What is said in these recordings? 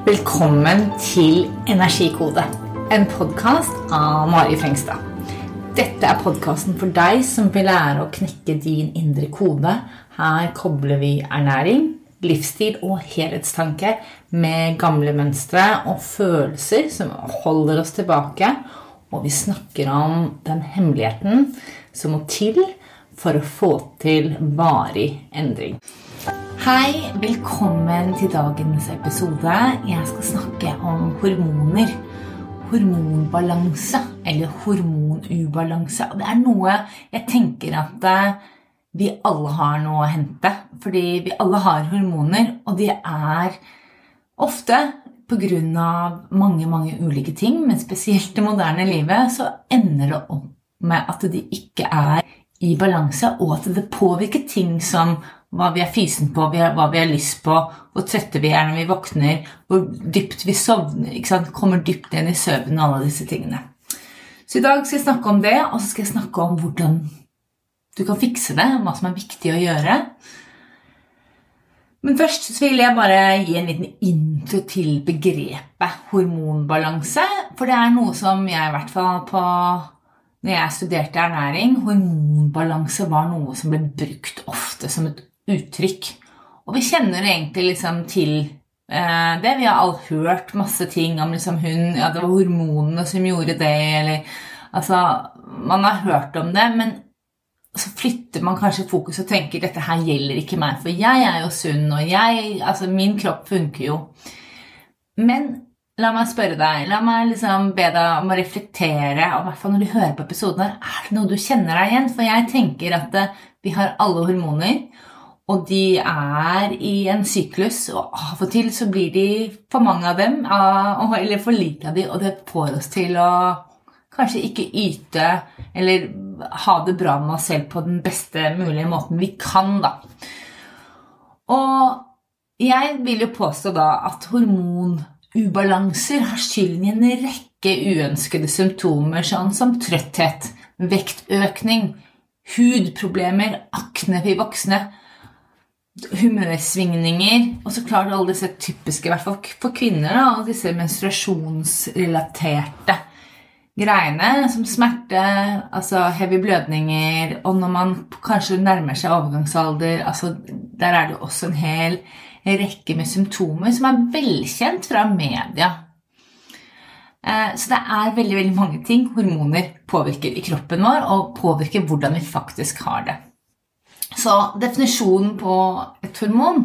Velkommen til Energikode, en podkast av Mari Frengstad. Dette er podkasten for deg som vil lære å knekke din indre kode. Her kobler vi ernæring, livsstil og helhetstanke med gamle mønstre og følelser som holder oss tilbake, og vi snakker om den hemmeligheten som må til for å få til varig endring. Hei, velkommen til dagens episode. Jeg skal snakke om hormoner. Hormonbalanse, eller hormonubalanse. Det er noe jeg tenker at eh, vi alle har noe å hente. Fordi vi alle har hormoner, og de er ofte pga. mange, mange ulike ting, men spesielt det moderne livet, så ender det opp med at de ikke er i balanse, og at det påvirker ting som hva vi er fysen på, hva vi har lyst på, hvor trøtte vi er når vi våkner, hvor dypt vi sovner, kommer dypt inn i søvnen og alle disse tingene. Så i dag skal jeg snakke om det, og så skal jeg snakke om hvordan du kan fikse det, hva som er viktig å gjøre. Men først så vil jeg bare gi en liten intro til begrepet hormonbalanse. For det er noe som jeg i hvert fall på når jeg studerte ernæring, hormonbalanse var noe som ble brukt ofte som et uttrykk. Og vi kjenner egentlig liksom til eh, det. Vi har alle hørt masse ting om liksom hun Ja, det var hormonene som gjorde det, eller Altså, man har hørt om det, men så flytter man kanskje fokus og tenker dette her gjelder ikke meg, for jeg er jo sunn, og jeg Altså, min kropp funker jo. Men la meg spørre deg, la meg liksom be deg om å reflektere, og i hvert fall når du hører på episoden her, er det noe du kjenner deg igjen? For jeg tenker at eh, vi har alle hormoner. Og de er i en syklus, og av og til så blir de for mange av dem, eller for lite av dem, og det får oss til å kanskje ikke yte eller ha det bra med oss selv på den beste mulige måten vi kan, da. Og jeg vil jo påstå da at hormonubalanser har skylden i en rekke uønskede symptomer, sånn som trøtthet, vektøkning, hudproblemer, akne i voksne humørsvingninger og så klart alle disse typiske, i hvert fall for kvinner, da, og disse menstruasjonsrelaterte greiene som smerte, altså heavy blødninger, og når man kanskje nærmer seg overgangsalder altså Der er det også en hel rekke med symptomer som er velkjent fra media. Eh, så det er veldig veldig mange ting hormoner påvirker i kroppen vår, og påvirker hvordan vi faktisk har det. Så definisjonen på et hormon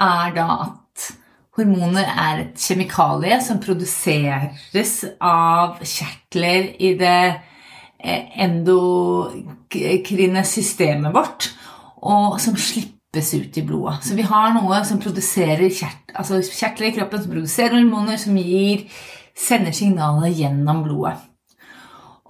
er da at hormoner er et kjemikalie som produseres av kjertler i det eh, endokrine systemet vårt, og som slippes ut i blodet. Så vi har noe som produserer kjert, altså kjertler i kroppen som produserer hormoner som gir, sender signaler gjennom blodet.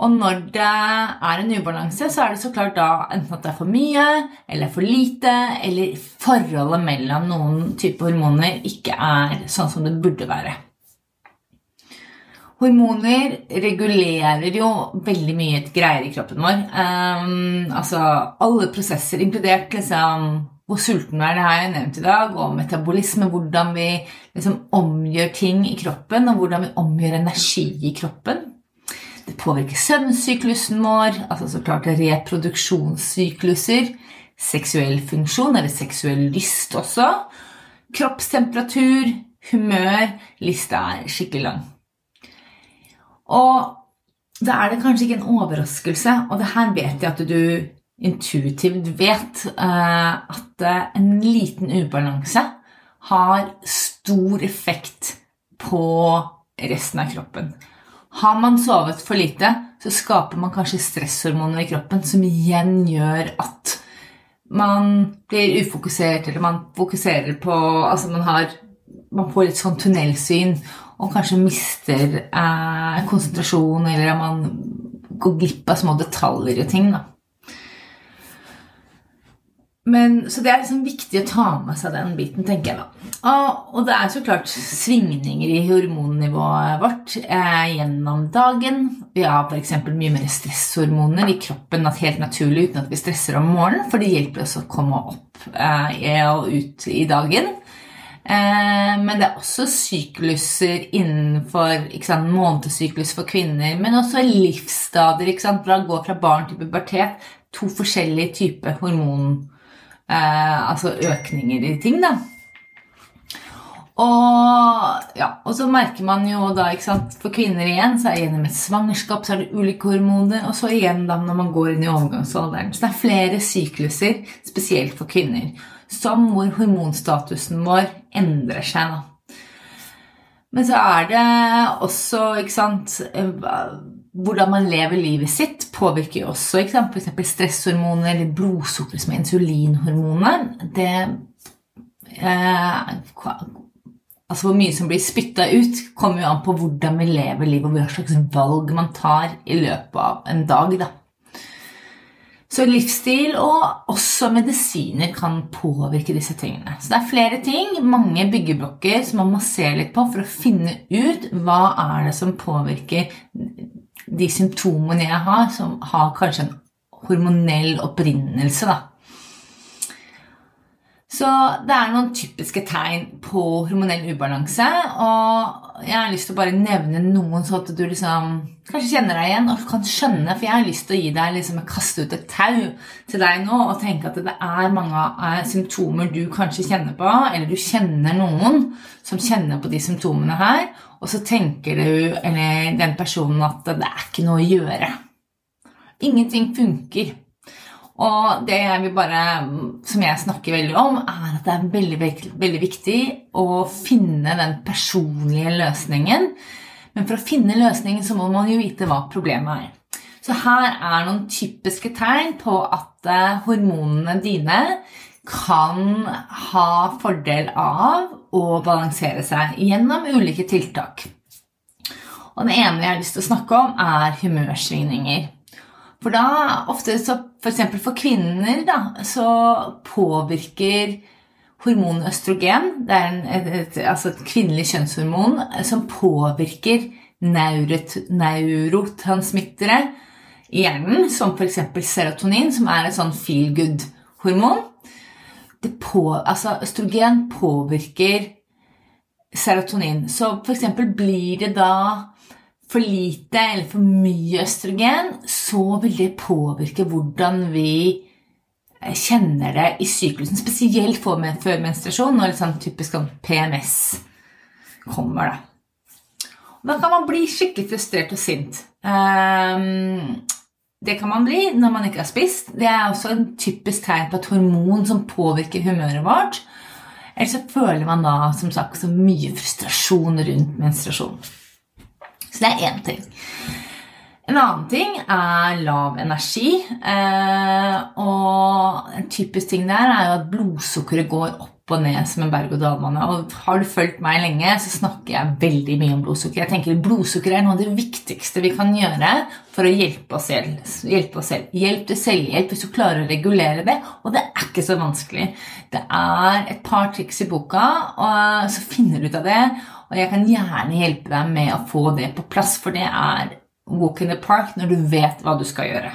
Og når det er en ubalanse, så er det så klart da enten at det er for mye eller for lite, eller forholdet mellom noen typer hormoner ikke er sånn som det burde være. Hormoner regulerer jo veldig mye greier i kroppen vår. Um, altså alle prosesser, inkludert liksom hvor sulten vi er, det har jeg nevnt i dag, og metabolisme, hvordan vi liksom omgjør ting i kroppen, og hvordan vi omgjør energi i kroppen. Det påvirker søvnsyklusen vår, altså så klart reproduksjonssykluser, seksuell funksjon, eller seksuell lyst også, kroppstemperatur, humør Lista er skikkelig lang. Og da er det kanskje ikke en overraskelse, og det her vet jeg at du intuitivt vet, eh, at en liten ubalanse har stor effekt på resten av kroppen. Har man sovet for lite, så skaper man kanskje stresshormoner i kroppen som igjen gjør at man blir ufokusert, eller man fokuserer på Altså man har Man får litt sånn tunnelsyn og kanskje mister eh, konsentrasjon, eller man går glipp av små detaljer og ting. da. Men, så det er liksom viktig å ta med seg den biten, tenker jeg da. Og, og det er så klart svingninger i hormonnivået vårt eh, gjennom dagen. Vi har f.eks. mye mer stresshormoner i kroppen helt naturlig uten at vi stresser om morgenen, for det hjelper oss å komme opp eh, og ut i dagen. Eh, men det er også sykluser innenfor sant, månedssyklus for kvinner. Men også livsstader. Fra å gå fra barn til pubertet. To forskjellige typer hormon... Eh, altså økninger i ting, da. Og, ja, og så merker man jo da, ikke sant, for kvinner igjen, så er det gjennom et svangerskap så er det ulike hormoner, og så igjen da når man går inn i overgangsalderen. Så det er flere sykluser, spesielt for kvinner, som hvor hormonstatusen vår endrer seg. da. Men så er det også ikke sant, hvordan man lever livet sitt, påvirker jo også ikke sant, f.eks. stresshormoner eller blodsukker som er insulinhormoner. Det eh, Altså Hvor mye som blir spytta ut, kommer jo an på hvordan vi lever livet, og hva slags valg man tar i løpet av en dag. da. Så livsstil og også medisiner kan påvirke disse tingene. Så det er flere ting, mange byggeblokker som man må se litt på for å finne ut hva er det som påvirker de symptomene jeg har, som har kanskje en hormonell opprinnelse. da. Så det er noen typiske tegn på hormonell ubalanse. Og jeg har lyst til å bare nevne noen, så at du liksom kanskje kjenner deg igjen og kan skjønne. For jeg har lyst til å gi deg liksom, kaste ut et tau til deg nå og tenke at det er mange eh, symptomer du kanskje kjenner på, eller du kjenner noen som kjenner på de symptomene her, og så tenker du, eller den personen, at det er ikke noe å gjøre. Ingenting funker. Og det jeg vil bare, som jeg snakker veldig om, er at det er veldig, veldig viktig å finne den personlige løsningen. Men for å finne løsningen så må man jo vite hva problemet er. Så her er noen typiske tegn på at eh, hormonene dine kan ha fordel av å balansere seg gjennom ulike tiltak. Og det ene jeg har lyst til å snakke om, er humørsvingninger. For da ofte så F.eks. For, for kvinner da, så påvirker hormonet østrogen Det er en, et, et, altså et kvinnelig kjønnshormon som påvirker neurotransmittere i hjernen, som f.eks. serotonin, som er et sånn feel good-hormon. På, altså østrogen påvirker serotonin. Så f.eks. blir det da for lite eller for mye østrogen, så vil det påvirke hvordan vi eh, kjenner det i syklusen. Spesielt før menstruasjon, når sånn typisk sånn PMS kommer. Da. da kan man bli skikkelig frustrert og sint. Um, det kan man bli når man ikke har spist. Det er også en typisk tegn på et hormon som påvirker humøret vårt. Eller så føler man da som sagt så mye frustrasjon rundt menstruasjon. Så det er én ting. En annen ting er lav energi. Eh, og en typisk ting der er jo at blodsukkeret går opp og ned som en berg-og-dal-bane. Og har du fulgt meg lenge, så snakker jeg veldig mye om blodsukker. Jeg tenker Blodsukker er noe av det viktigste vi kan gjøre for å hjelpe oss selv. Hjelpe oss selv. Hjelp til selvhjelp hvis du klarer å regulere det. Og det er ikke så vanskelig. Det er et par triks i boka, og så finner du ut av det. Og jeg kan gjerne hjelpe deg med å få det på plass, for det er walk in the park når du vet hva du skal gjøre.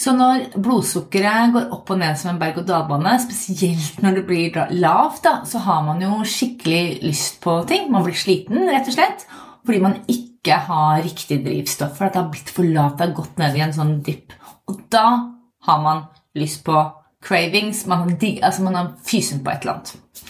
Så når blodsukkeret går opp og ned som en berg-og-dal-bane, spesielt når det blir lavt, da, så har man jo skikkelig lyst på ting. Man blir sliten, rett og slett, fordi man ikke har riktig drivstoff. For det har blitt for lavt, det har gått ned i en sånn dipp. Og da har man lyst på cravings. Man har, altså man har fysen på et eller annet.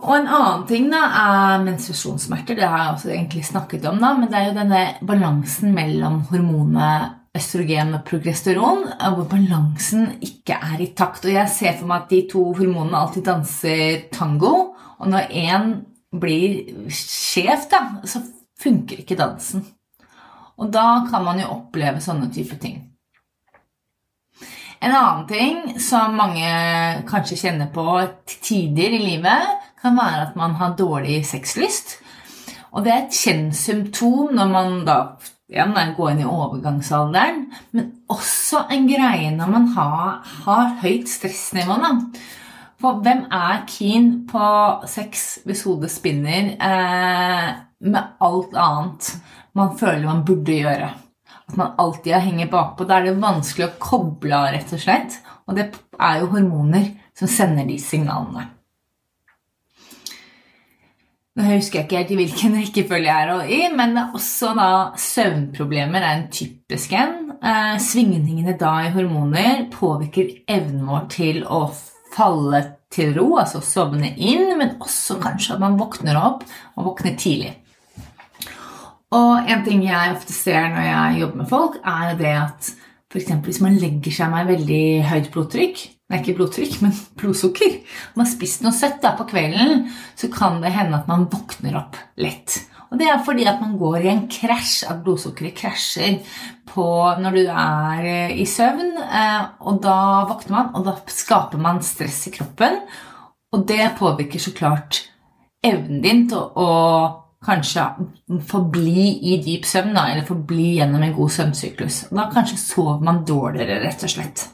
Og en annen ting da, er menstruasjonssmerter. Det har jeg også egentlig snakket om. da, Men det er jo denne balansen mellom hormonet østrogen og progesteron, hvor balansen ikke er i takt. Og jeg ser for meg at de to hormonene alltid danser tango. Og når én blir skjev, da, så funker ikke dansen. Og da kan man jo oppleve sånne type ting. En annen ting som mange kanskje kjenner på tider i livet, kan være at man har dårlig sexlyst. Og det er et kjent symptom når man da igjen går inn i overgangsalderen, men også en greie når man har, har høyt stressnivå. Da. For hvem er keen på sex hvis hodet spinner eh, med alt annet man føler man burde gjøre? At man alltid henger bakpå. Da er det vanskelig å koble av, rett og slett. Og det er jo hormoner som sender de signalene. Nå husker jeg ikke helt i hvilken rekkefølge jeg er i, men det er også da søvnproblemer er en typisk en. Eh, svingningene da i hormoner påvirker evnen vår til å falle til ro, altså sovne inn, men også kanskje at man våkner opp og våkner tidlig. Og en ting jeg ofte ser når jeg jobber med folk, er det at f.eks. hvis man legger seg med veldig høyt blodtrykk Nei, ikke blodtrykk, men blodsukker. Om man har spist noe søtt da på kvelden, så kan det hende at man våkner opp lett. Og det er fordi at man går i en krasj, at blodsukkeret krasjer på når du er eh, i søvn. Eh, og da våkner man, og da skaper man stress i kroppen. Og det påvirker så klart evnen din til å kanskje forbli i dyp søvn, da, eller forbli gjennom en god søvnsyklus. Da kanskje sover man dårligere, rett og slett.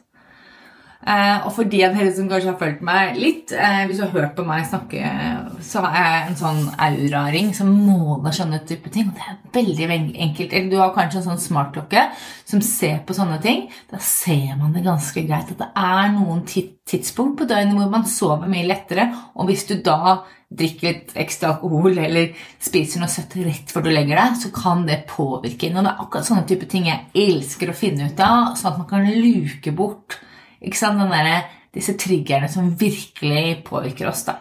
Eh, og for de av dere som kanskje har fulgt meg litt, eh, hvis du har hørt på meg snakke, så har jeg en sånn auraring som måler sånne type ting. og Det er veldig enkelt. Eller du har kanskje en sånn smartklokke som ser på sånne ting. Da ser man det ganske greit at det er noen tidspunkt på døgnet hvor man sover mye lettere. Og hvis du da drikker litt ekstra alkohol eller spiser noe søtt rett før du legger deg, så kan det påvirke. Og det er akkurat sånne type ting jeg elsker å finne ut av, sånn at man kan luke bort ikke sant? Der, disse triggerne som virkelig påvirker oss. da.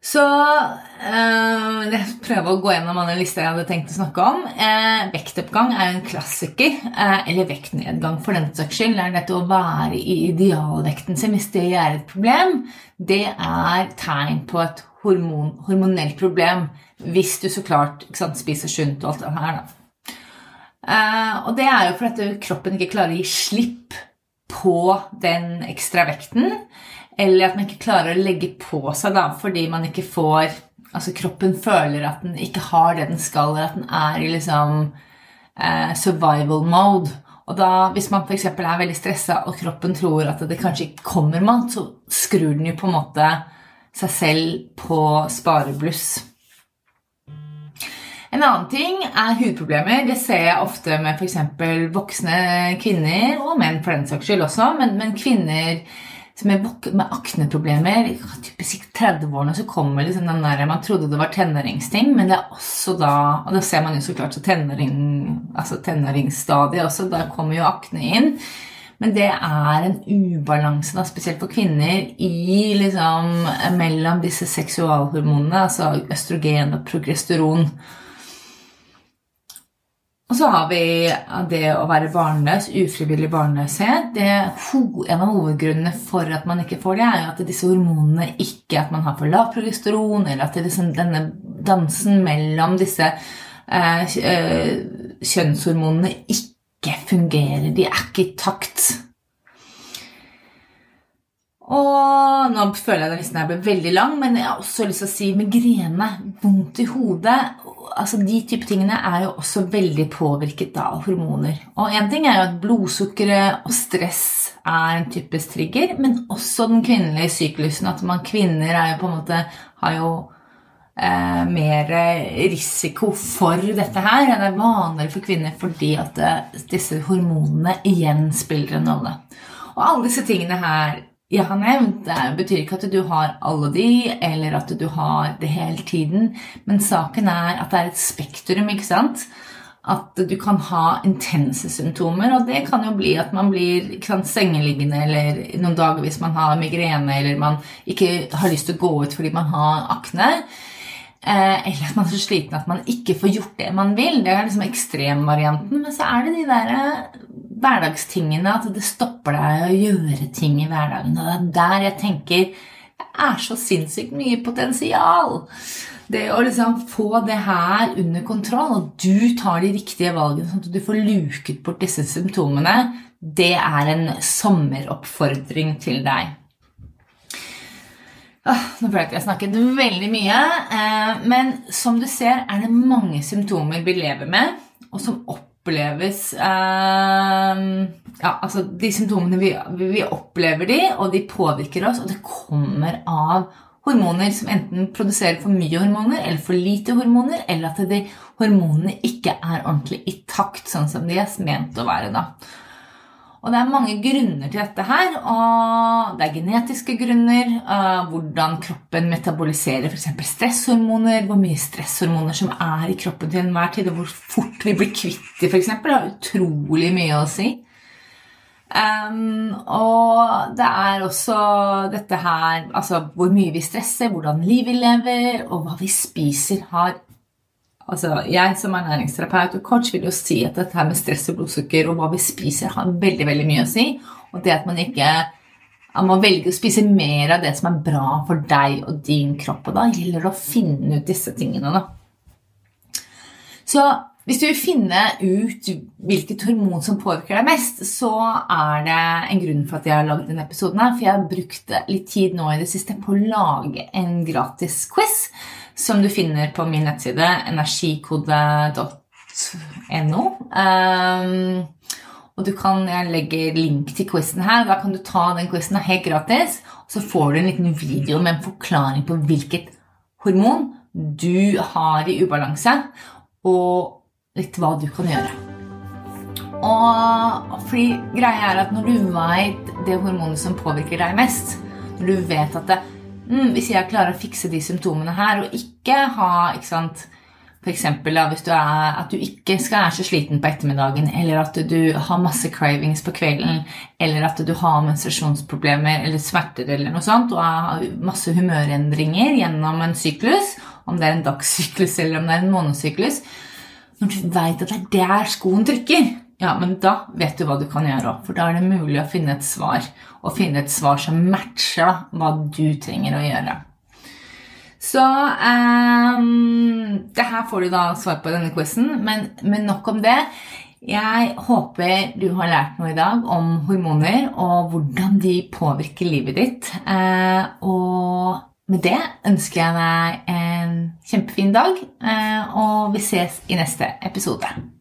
Så øh, jeg prøver å gå gjennom alle lister jeg hadde tenkt å snakke om. Eh, vektoppgang er en klassiker. Eh, eller vektnedgang, for den saks skyld. Det er dette å være i idealvekten sin. Hvis det er et problem, det er tegn på et hormon, hormonelt problem. Hvis du så klart sant, spiser sunt og alt det her. da. Eh, og det er jo fordi kroppen ikke klarer å gi slipp på den ekstra vekten. Eller at man ikke klarer å legge på seg da, fordi man ikke får Altså kroppen føler at den ikke har det den skal, eller at den er i liksom eh, survival mode. Og da, hvis man f.eks. er veldig stressa og kroppen tror at det kanskje ikke kommer mat, så skrur den jo på en måte seg selv på sparebluss. En annen ting er hudproblemer. Det ser jeg ofte med f.eks. voksne kvinner, og menn for den saks skyld også, men, men kvinner med, med akneproblemer Typisk 30-årene så kommer liksom den der Man trodde det var tenåringsting, men det er også da Og det ser man jo så klart så tenåring, altså tenåringsstadiet også. Da kommer jo akne inn. Men det er en ubalanse, da, spesielt for kvinner, i liksom mellom disse seksualhormonene, altså østrogen og progesteron. Så har vi det å være barnløs, ufrivillig barnløshet. Det, en av hovedgrunnene for at man ikke får det, er at disse hormonene ikke At man har for lavt progesteron, eller at liksom, denne dansen mellom disse eh, eh, kjønnshormonene ikke fungerer. De er ikke i takt. Og nå føler jeg at listen her ble veldig lang, men jeg har også lyst til å si migrene, vondt i hodet altså De type tingene er jo også veldig påvirket av hormoner. Og én ting er jo at blodsukkeret og stress er en typisk trigger, men også den kvinnelige syklusen. At man kvinner er jo på en måte har jo eh, mer risiko for dette her. Det er vanligere for kvinner fordi at eh, disse hormonene igjen spiller en rolle. Og alle disse tingene her jeg har nevnt, det betyr ikke at du har alle de, eller at du har det hele tiden. Men saken er at det er et spektrum, ikke sant? At du kan ha intense symptomer, og det kan jo bli at man blir sant, sengeliggende eller noen dager hvis man har migrene, eller man ikke har lyst til å gå ut fordi man har akne. Eh, eller at man er så sliten at man ikke får gjort det man vil. Det er liksom ekstremvarianten. Men så er det de der hverdagstingene, at det stopper deg å gjøre ting i hverdagen. Og det er der jeg tenker det er så sinnssykt mye potensial. Det å liksom få det her under kontroll, og du tar de riktige valgene, sånn at du får luket bort disse symptomene, det er en sommeroppfordring til deg. Nå føler jeg har snakket veldig mye, eh, men som du ser, er det mange symptomer vi lever med, og som oppleves eh, ja, altså De symptomene vi, vi, opplever de, og de påvirker oss, og det kommer av hormoner som enten produserer for mye hormoner eller for lite hormoner, eller at de hormonene ikke er ordentlig i takt, sånn som de er ment å være. da. Og det er mange grunner til dette her. og Det er genetiske grunner. Uh, hvordan kroppen metaboliserer f.eks. stresshormoner. Hvor mye stresshormoner som er i kroppen til enhver tid, og hvor fort vi blir kvitt dem, f.eks. har utrolig mye å si. Um, og det er også dette her Altså hvor mye vi stresser, hvordan livet lever, og hva vi spiser, har Altså, jeg som ernæringsterapeut og coach vil jo si at dette her med stress og blodsukker og hva vi spiser, har veldig veldig mye å si. Og det at man ikke at man velger å spise mer av det som er bra for deg og din kropp. Og da gjelder det å finne ut disse tingene. Da. Så hvis du vil finne ut hvilket hormon som påvirker deg mest, så er det en grunn for at jeg har laget denne episoden. her, For jeg har brukt litt tid nå i det siste på å lage en gratis quiz som du finner på min nettside energikode.no. Um, og du kan, Jeg legger link til quizen her. Da kan du ta den quizen helt gratis. Og så får du en liten video med en forklaring på hvilket hormon du har i ubalanse, og litt hva du kan gjøre. Og fordi greia er at Når du vet det hormonet som påvirker deg mest, når du vet at det, mm, hvis jeg klarer å fikse de symptomene her, og ikke ha ikke sant, F.eks. hvis du er, at du ikke skal være så sliten på ettermiddagen, eller at du har masse cravings på kvelden, eller at du har menstruasjonsproblemer eller smerter eller noe sånt, og har masse humørendringer gjennom en syklus, om det er en dagssyklus eller om det er en månedssyklus Når du veit at det er der skoen trykker, ja, men da vet du hva du kan gjøre òg, for da er det mulig å finne et svar. Og finne et svar som matcher da, hva du trenger å gjøre. Så um, det her får du da svar på i denne quizen, men, men, nok om det. Jeg håper du har lært noe i dag om hormoner og hvordan de påvirker livet ditt. Uh, og med det ønsker jeg deg en kjempefin dag, uh, og vi ses i neste episode.